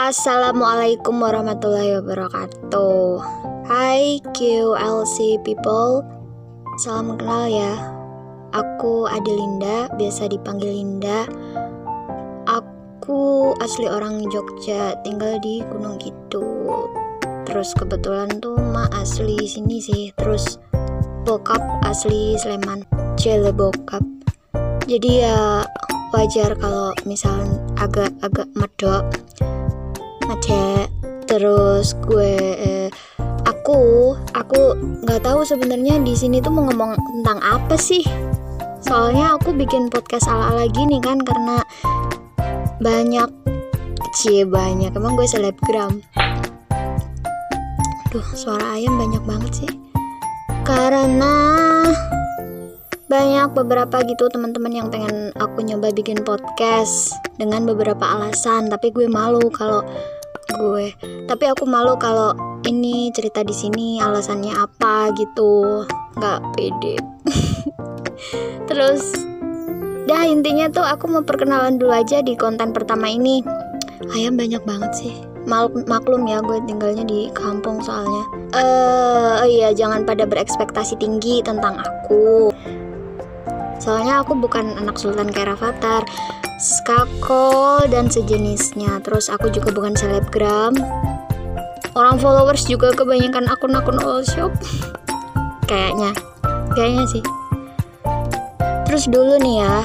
Assalamualaikum warahmatullahi wabarakatuh. Hai QLC people. Salam kenal ya. Aku Adelinda, biasa dipanggil Linda. Aku asli orang Jogja, tinggal di Gunung Kidul. Terus kebetulan tuh ma asli sini sih. Terus bokap asli Sleman. Cele bokap. Jadi ya wajar kalau misalnya agak-agak medok ada terus gue eh, aku aku nggak tahu sebenarnya di sini tuh mau ngomong tentang apa sih. Soalnya aku bikin podcast ala-ala gini kan karena banyak cie banyak. Emang gue selebgram. Duh, suara ayam banyak banget sih. Karena banyak beberapa gitu teman-teman yang pengen aku nyoba bikin podcast dengan beberapa alasan, tapi gue malu kalau gue. Tapi aku malu kalau ini cerita di sini alasannya apa gitu. Nggak pede. Terus dah intinya tuh aku mau perkenalan dulu aja di konten pertama ini. Ayam banyak banget sih. Mal maklum ya gue tinggalnya di kampung soalnya. Eh uh, iya jangan pada berekspektasi tinggi tentang aku. Soalnya aku bukan anak sultan kayak skakol dan sejenisnya. Terus aku juga bukan selebgram. Orang followers juga kebanyakan akun-akun all shop. Kayaknya. Kayaknya sih. Terus dulu nih ya.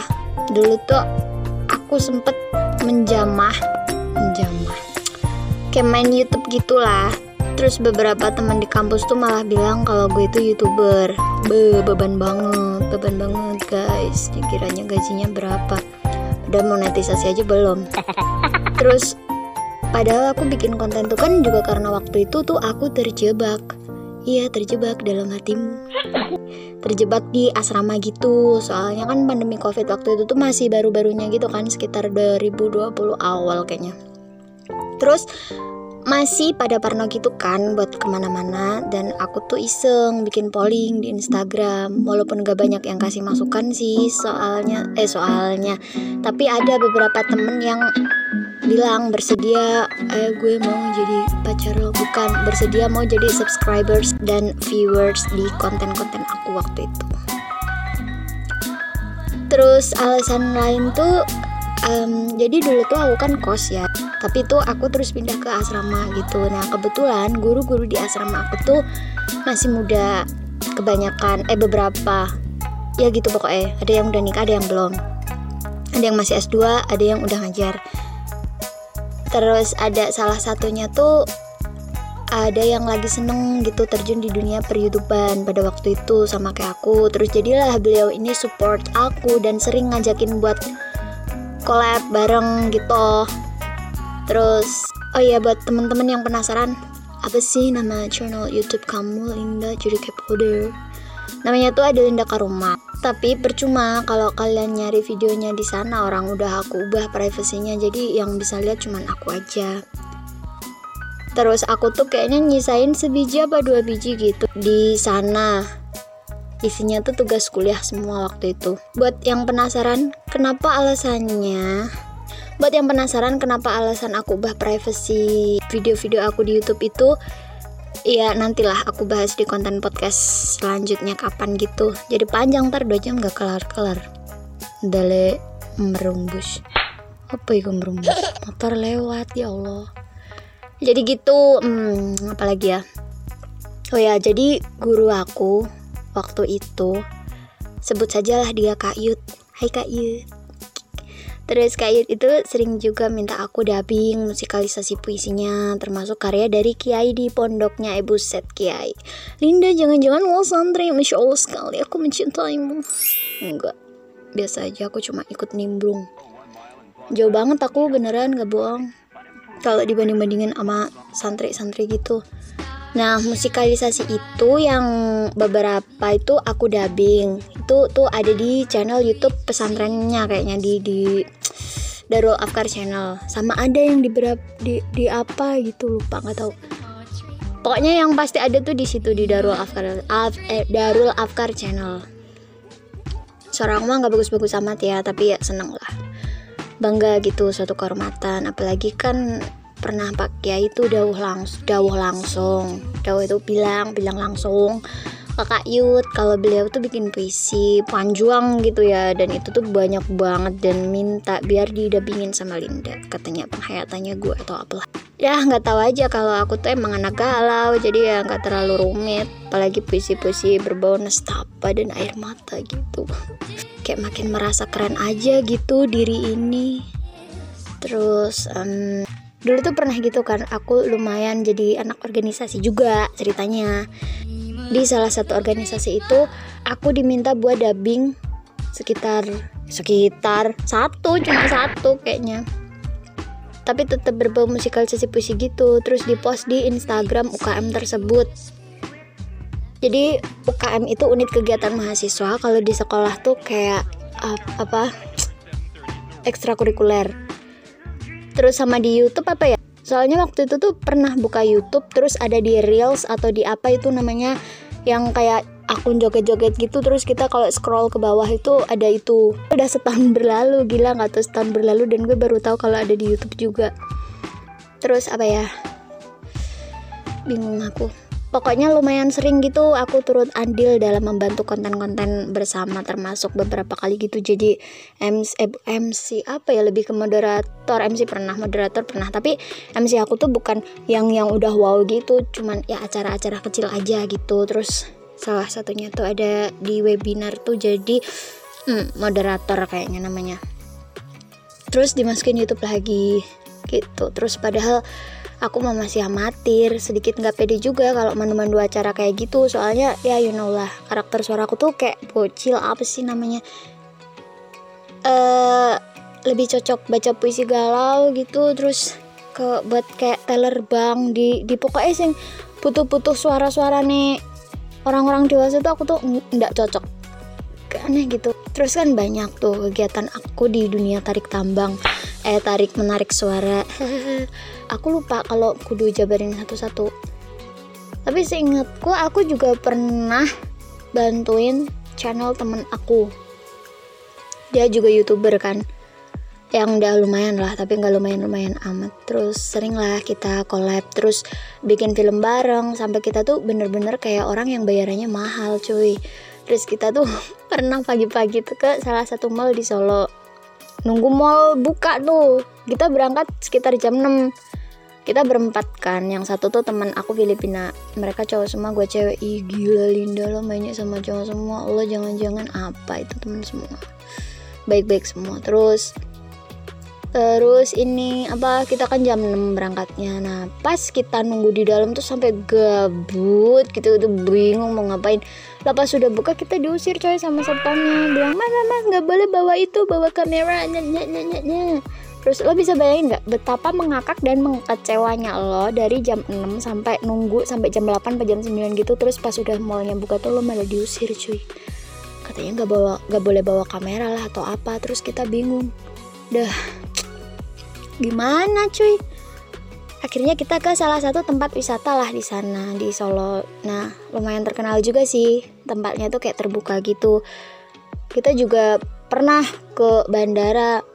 Dulu tuh aku sempet menjamah. Menjamah. Kayak main YouTube gitulah. Terus beberapa teman di kampus tuh malah bilang kalau gue itu youtuber. Be beban banget. Beban banget guys. Dikiranya gajinya berapa udah monetisasi aja belum. Terus padahal aku bikin konten tuh kan juga karena waktu itu tuh aku terjebak. Iya terjebak dalam hatimu. Terjebak di asrama gitu. Soalnya kan pandemi covid waktu itu tuh masih baru-barunya gitu kan sekitar 2020 awal kayaknya. Terus masih pada parno gitu kan buat ke mana-mana. Dan aku tuh iseng bikin polling di Instagram. Walaupun gak banyak yang kasih masukan sih soalnya eh soalnya. Tapi ada beberapa temen yang bilang bersedia eh gue mau jadi pacar lo. Bukan bersedia mau jadi subscribers dan viewers di konten-konten aku waktu itu. Terus alasan lain tuh um, jadi dulu tuh aku kan kos ya tapi tuh aku terus pindah ke asrama gitu. Nah kebetulan guru-guru di asrama aku tuh masih muda kebanyakan eh beberapa. Ya gitu pokoknya ada yang udah nikah ada yang belum. Ada yang masih S2 ada yang udah ngajar. Terus ada salah satunya tuh ada yang lagi seneng gitu terjun di dunia peryoutuban pada waktu itu sama kayak aku. Terus jadilah beliau ini support aku dan sering ngajakin buat collab bareng gitu terus oh iya buat temen-temen yang penasaran apa sih nama channel YouTube kamu Linda jadi kepoder namanya tuh ada Linda Karuma. Tapi percuma kalau kalian nyari videonya di sana orang udah aku ubah privasinya jadi yang bisa lihat cuman aku aja. Terus aku tuh kayaknya nyisain sebiji apa dua biji gitu di sana. Isinya tuh tugas kuliah semua waktu itu. Buat yang penasaran kenapa alasannya buat yang penasaran kenapa alasan aku ubah privacy video-video aku di YouTube itu ya nantilah aku bahas di konten podcast selanjutnya kapan gitu. Jadi panjang ntar dua jam gak kelar-kelar. Dale merumbus apa itu merumbus motor lewat ya Allah. Jadi gitu hmm, apalagi ya? Oh ya jadi guru aku waktu itu sebut sajalah dia Kak Yud. Hai Kak Yud Terus Kak itu sering juga minta aku dubbing musikalisasi puisinya termasuk karya dari Kiai di pondoknya Ibu Set Kiai. Linda jangan-jangan lo santri. Masya Allah sekali aku mencintaimu. Enggak. Biasa aja aku cuma ikut nimbrung. Jauh banget aku beneran gak bohong. Kalau dibanding-bandingin sama santri-santri gitu. Nah, musikalisasi itu yang beberapa itu aku dubbing. Itu tuh ada di channel YouTube pesantrennya kayaknya di di Darul Afkar channel. Sama ada yang di berapa di, di apa gitu lupa nggak tahu. Pokoknya yang pasti ada tuh di situ di Darul Afkar Af, eh, Darul Afkar channel. Seorang mah nggak bagus-bagus amat ya, tapi ya seneng lah. Bangga gitu suatu kehormatan, apalagi kan pernah Pak itu dawuh langsung dawuh langsung dawuh itu bilang bilang langsung kakak Yud kalau beliau tuh bikin puisi panjuang gitu ya dan itu tuh banyak banget dan minta biar didampingin sama Linda. Katanya penghayatannya gue atau apalah. Ya nggak tahu aja kalau aku tuh emang anak galau jadi ya nggak terlalu rumit. Apalagi puisi-puisi berbau nestapa dan air mata gitu. Kayak makin merasa keren aja gitu diri ini. Terus um, dulu tuh pernah gitu kan aku lumayan jadi anak organisasi juga ceritanya di salah satu organisasi itu aku diminta buat dubbing sekitar sekitar satu cuma satu kayaknya. Tapi tetap berbau musikalisasi puisi gitu terus dipost di Instagram UKM tersebut. Jadi UKM itu unit kegiatan mahasiswa kalau di sekolah tuh kayak uh, apa ekstrakurikuler. Terus sama di YouTube apa ya soalnya waktu itu tuh pernah buka YouTube terus ada di Reels atau di apa itu namanya yang kayak akun joget-joget gitu. Terus kita kalau scroll ke bawah itu ada itu. Udah setahun berlalu gila nggak tuh setahun berlalu dan gue baru tahu kalau ada di YouTube juga. Terus apa ya? Bingung aku pokoknya lumayan sering gitu aku turut andil dalam membantu konten-konten bersama termasuk beberapa kali gitu. Jadi MC, eh, MC apa ya lebih ke moderator. MC pernah moderator pernah. Tapi MC aku tuh bukan yang yang udah wow gitu. Cuman ya acara-acara kecil aja gitu. Terus salah satunya tuh ada di webinar tuh jadi hmm, moderator kayaknya namanya. Terus dimasukin YouTube lagi gitu. Terus padahal aku mah masih amatir sedikit nggak pede juga kalau mandu-mandu acara kayak gitu. Soalnya ya you know lah karakter suara aku tuh kayak bocil apa sih namanya? Eh uh, lebih cocok baca puisi galau gitu terus ke buat kayak teller bank di di pokoknya sing butuh-butuh suara-suara nih orang-orang dewasa tuh aku tuh nggak cocok. Aneh gitu. Terus kan banyak tuh kegiatan aku di dunia tarik tambang eh tarik menarik suara. Aku lupa kalau kudu jabarin satu-satu. Tapi seingatku aku juga pernah bantuin channel temen aku. Dia juga youtuber kan yang udah lumayan lah tapi nggak lumayan lumayan amat. Terus sering lah kita collab terus bikin film bareng. Sampai kita tuh bener-bener kayak orang yang bayarannya mahal cuy. Terus kita tuh pernah pagi-pagi tuh ke salah satu mall di Solo nunggu mall buka tuh. Kita berangkat sekitar jam 6 kita berempat kan. Yang satu tuh teman aku Filipina. Mereka cowok semua gue cewek. Ih gila Linda lo mainnya sama cowok semua. Lo jangan-jangan apa? Itu teman semua. Baik-baik semua. Terus terus ini apa kita kan jam 6 berangkatnya. Nah pas kita nunggu di dalam tuh sampai gabut gitu tuh bingung mau ngapain. Lepas sudah buka kita diusir coy sama satpamnya. Bilang mas mas nggak boleh bawa itu bawa kamera. Nyet nyet nyet nyet. Terus lo bisa bayangin nggak betapa mengakak dan mengkecewanya lo dari jam 6 sampai nunggu sampai jam 8 atau jam 9 gitu. Terus pas udah mallnya buka tuh lo malah diusir cuy. Katanya nggak bawa nggak boleh bawa kamera lah atau apa. Terus kita bingung dah gimana cuy? Akhirnya kita ke salah satu tempat wisata lah di sana di Solo. Nah lumayan terkenal juga sih. Tempatnya tuh kayak terbuka gitu. Kita juga pernah ke bandara.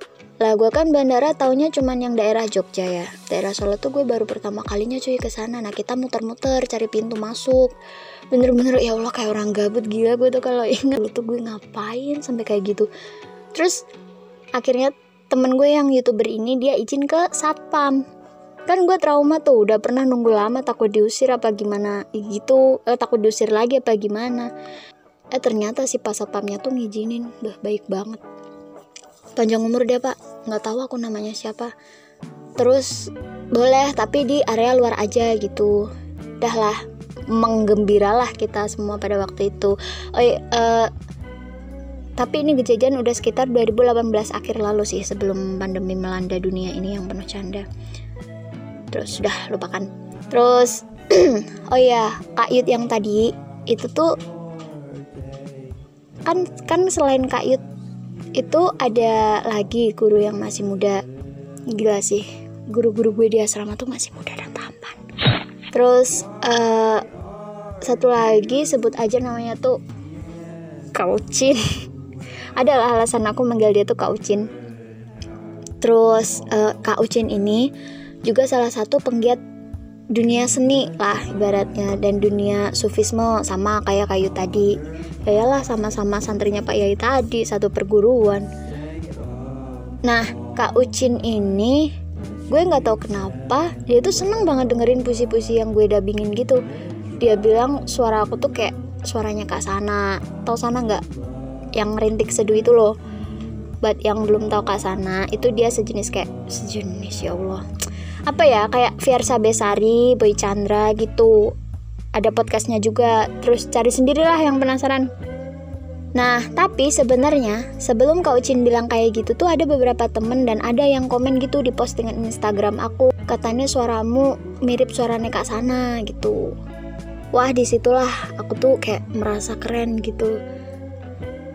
Lah gue kan bandara taunya cuman yang daerah Jogja ya. Daerah Solo tuh gue baru pertama kalinya cuy ke sana. Nah kita muter-muter cari pintu masuk. Bener-bener ya Allah kayak orang gabut gila gue tuh kalau ingat. Tuh gue ngapain sampai kayak gitu? Terus akhirnya temen gue yang youtuber ini dia izin ke satpam. Kan gue trauma tuh udah pernah nunggu lama takut diusir apa gimana gitu eh, takut diusir lagi apa gimana. Eh ternyata si pas satpamnya tuh ngizinin udah baik banget. Panjang umur dia pak. Nggak tahu aku namanya siapa. Terus boleh tapi di area luar aja gitu. Dah lah menggembiralah kita semua pada waktu itu. Oh iya, tapi ini kejadian udah sekitar 2018 akhir lalu sih sebelum pandemi melanda dunia ini yang penuh canda. Terus sudah lupakan. Terus oh ya, Kak Yud yang tadi itu tuh kan kan selain Kak Yud itu ada lagi guru yang masih muda. Gila sih. Guru-guru gue di asrama tuh masih muda dan tampan. Terus uh, satu lagi sebut aja namanya tuh Kaucin adalah alasan aku manggil dia tuh Kak Ucin. Terus uh, Kak Ucin ini juga salah satu penggiat dunia seni lah ibaratnya dan dunia sufisme sama kayak kayu tadi. Ya sama-sama santrinya Pak Yai tadi satu perguruan. Nah Kak Ucin ini gue nggak tahu kenapa dia tuh seneng banget dengerin puisi-puisi yang gue dabingin gitu. Dia bilang suara aku tuh kayak suaranya Kak Sana. Tau Sana nggak yang rintik seduh itu loh buat yang belum tahu Kak Sana itu dia sejenis kayak sejenis ya Allah apa ya kayak Fiersa Besari, Boy Chandra gitu ada podcastnya juga terus cari sendirilah yang penasaran Nah, tapi sebenarnya sebelum Kak Ucin bilang kayak gitu tuh ada beberapa temen dan ada yang komen gitu di postingan Instagram aku. Katanya suaramu mirip suaranya Kak Sana gitu. Wah, di situlah aku tuh kayak merasa keren gitu.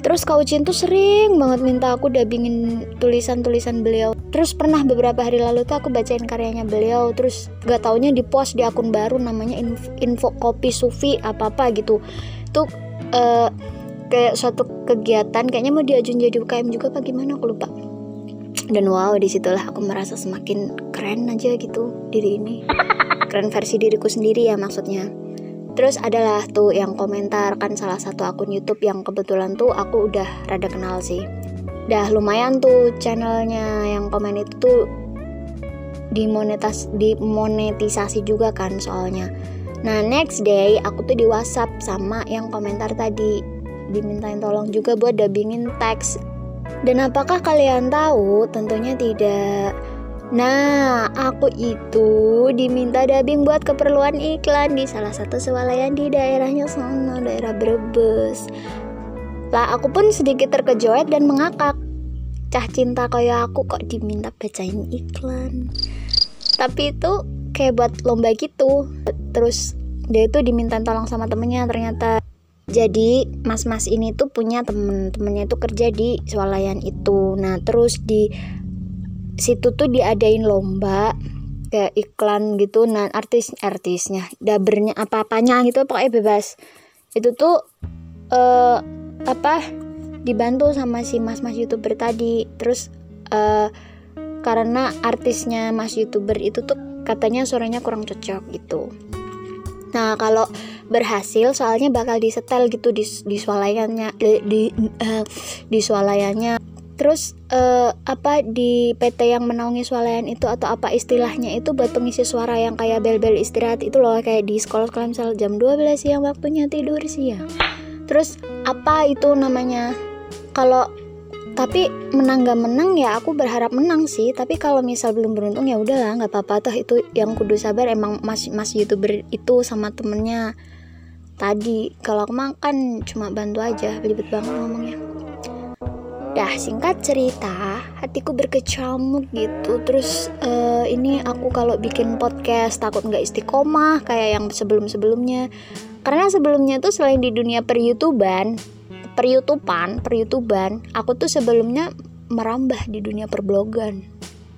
Terus Kak Ucin tuh sering banget minta aku dabingin tulisan-tulisan beliau. Terus pernah beberapa hari lalu tuh aku bacain karyanya beliau. Terus gak taunya di post di akun baru namanya info, kopi sufi apa-apa gitu. Tuh uh, kayak suatu kegiatan kayaknya mau diajuin jadi UKM juga apa gimana aku lupa dan wow di situlah aku merasa semakin keren aja gitu diri ini keren versi diriku sendiri ya maksudnya terus adalah tuh yang komentar kan salah satu akun YouTube yang kebetulan tuh aku udah rada kenal sih dah lumayan tuh channelnya yang komen itu tuh dimonetas dimonetisasi juga kan soalnya nah next day aku tuh di WhatsApp sama yang komentar tadi dimintain tolong juga buat dubbingin teks. Dan apakah kalian tahu? Tentunya tidak. Nah, aku itu diminta dubbing buat keperluan iklan di salah satu swalayan di daerahnya sana, daerah Brebes. Lah, aku pun sedikit terkejut dan mengakak. Cah cinta kayak aku kok diminta bacain iklan. Tapi itu kayak buat lomba gitu. Terus dia itu diminta tolong sama temennya ternyata jadi mas-mas ini tuh punya temen temennya tuh kerja di swalayan itu nah terus di situ tuh diadain lomba kayak iklan gitu. Nah artis artisnya dabernya apa apanya gitu pokoknya bebas. Itu tuh uh, apa dibantu sama si mas-mas youtuber tadi. Terus uh, karena artisnya mas youtuber itu tuh katanya suaranya kurang cocok gitu. Nah, kalau berhasil soalnya bakal disetel gitu di di swalayannya di di, uh, di swalayannya. Terus uh, apa di PT yang menaungi swalayan itu atau apa istilahnya itu buat pengisi suara yang kayak bel-bel istirahat itu loh kayak di sekolah-sekolah misal jam 12 siang waktunya tidur siang. Terus apa itu namanya? Kalau tapi menang gak menang ya aku berharap menang sih tapi kalau misal belum beruntung ya udahlah nggak apa-apa toh itu yang kudu sabar emang mas mas youtuber itu sama temennya tadi kalau aku makan cuma bantu aja belibet banget ngomongnya dah singkat cerita hatiku berkecamuk gitu terus uh, ini aku kalau bikin podcast takut nggak istiqomah kayak yang sebelum sebelumnya karena sebelumnya tuh selain di dunia per youtuban per YouTubean, per YouTubean, aku tuh sebelumnya merambah di dunia perblogan.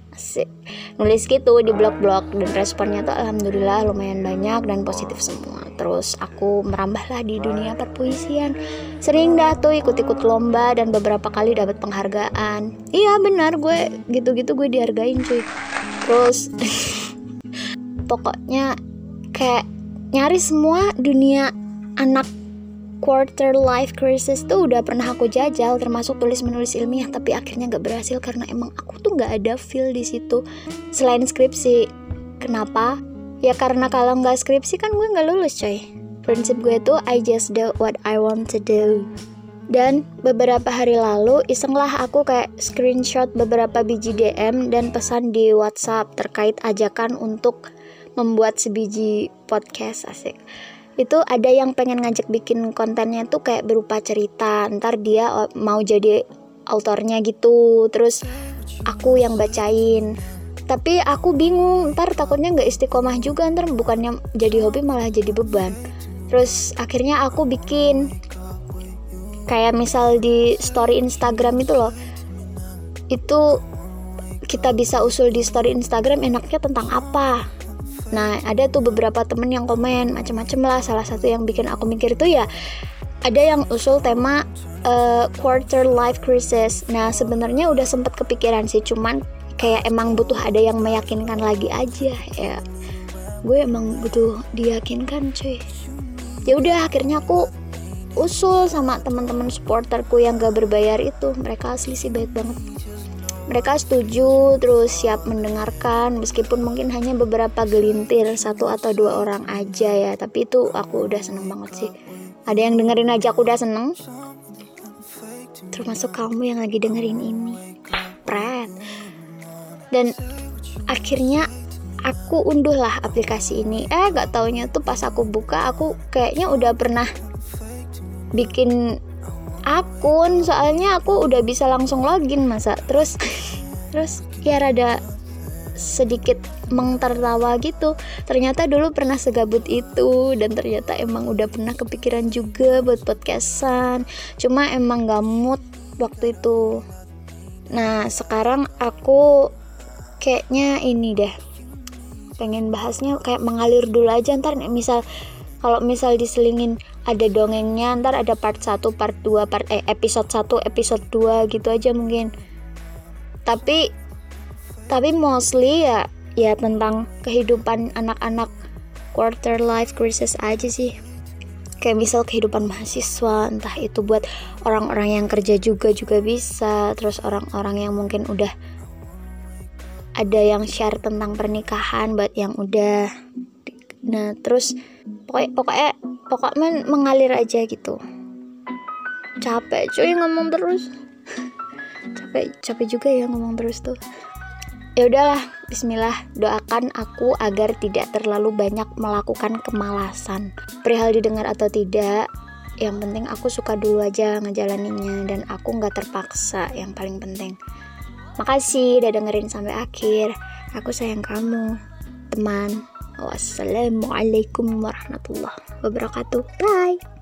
Asik. Nulis gitu di blog-blog dan responnya tuh alhamdulillah lumayan banyak dan positif semua. Terus aku merambahlah di dunia perpuisian. Sering dah tuh ikut-ikut lomba dan beberapa kali dapat penghargaan. Iya benar gue gitu-gitu gue dihargain cuy. Terus pokoknya kayak nyari semua dunia anak quarter life crisis tuh udah pernah aku jajal termasuk tulis menulis ilmiah tapi akhirnya nggak berhasil karena emang aku tuh nggak ada feel di situ selain skripsi kenapa ya karena kalau nggak skripsi kan gue nggak lulus coy. Prinsip gue tuh I just do what I want to do. Dan beberapa hari lalu isenglah aku kayak screenshot beberapa biji DM dan pesan di WhatsApp terkait ajakan untuk membuat sebiji podcast asik. Itu ada yang pengen ngajak bikin kontennya tuh kayak berupa cerita. Ntar dia oh, mau jadi autornya gitu. Terus aku yang bacain tapi aku bingung ntar takutnya nggak istiqomah juga ntar bukannya jadi hobi malah jadi beban terus akhirnya aku bikin kayak misal di story Instagram itu loh itu kita bisa usul di story Instagram enaknya tentang apa Nah, ada tuh beberapa temen yang komen macam-macam lah. Salah satu yang bikin aku mikir itu ya ada yang usul tema uh, quarter life crisis. Nah, sebenarnya udah sempet kepikiran sih, cuman kayak emang butuh ada yang meyakinkan lagi aja ya. Gue emang butuh diyakinkan cuy. Ya udah akhirnya aku usul sama teman-teman supporterku yang gak berbayar itu. Mereka asli sih baik banget. Mereka setuju terus siap mendengarkan meskipun mungkin hanya beberapa gelintir satu atau dua orang aja ya. Tapi itu aku udah seneng banget sih. Ada yang dengerin aja aku udah seneng. Termasuk kamu yang lagi dengerin ini dan akhirnya aku unduh lah aplikasi ini. Eh gak taunya tuh pas aku buka aku kayaknya udah pernah bikin akun. Soalnya aku udah bisa langsung login masa. Terus terus ya rada sedikit mengtertawa gitu. Ternyata dulu pernah segabut itu dan ternyata emang udah pernah kepikiran juga buat podcastan. Cuma emang gak mood waktu itu. Nah sekarang aku kayaknya ini deh. Pengen bahasnya kayak mengalir dulu aja ntar misal kalau misal diselingin ada dongengnya ntar ada part 1 part 2 part eh, episode 1 episode 2 gitu aja mungkin. Tapi tapi mostly ya ya tentang kehidupan anak-anak quarter life crisis aja sih. Kayak misal kehidupan mahasiswa entah itu buat orang-orang yang kerja juga juga bisa terus orang-orang yang mungkin udah ada yang share tentang pernikahan buat yang udah. Nah terus pokoknya pokoknya pokoknya mengalir aja gitu. Capek cuy ngomong terus. Capek capek juga ya ngomong terus tuh. Ya udahlah Bismillah doakan aku agar tidak terlalu banyak melakukan kemalasan. Perihal didengar atau tidak yang penting aku suka dulu aja ngejalaninnya dan aku nggak terpaksa yang paling penting makasih udah dengerin sampai akhir. Aku sayang kamu teman. Wassalamualaikum warahmatullahi wabarakatuh. Bye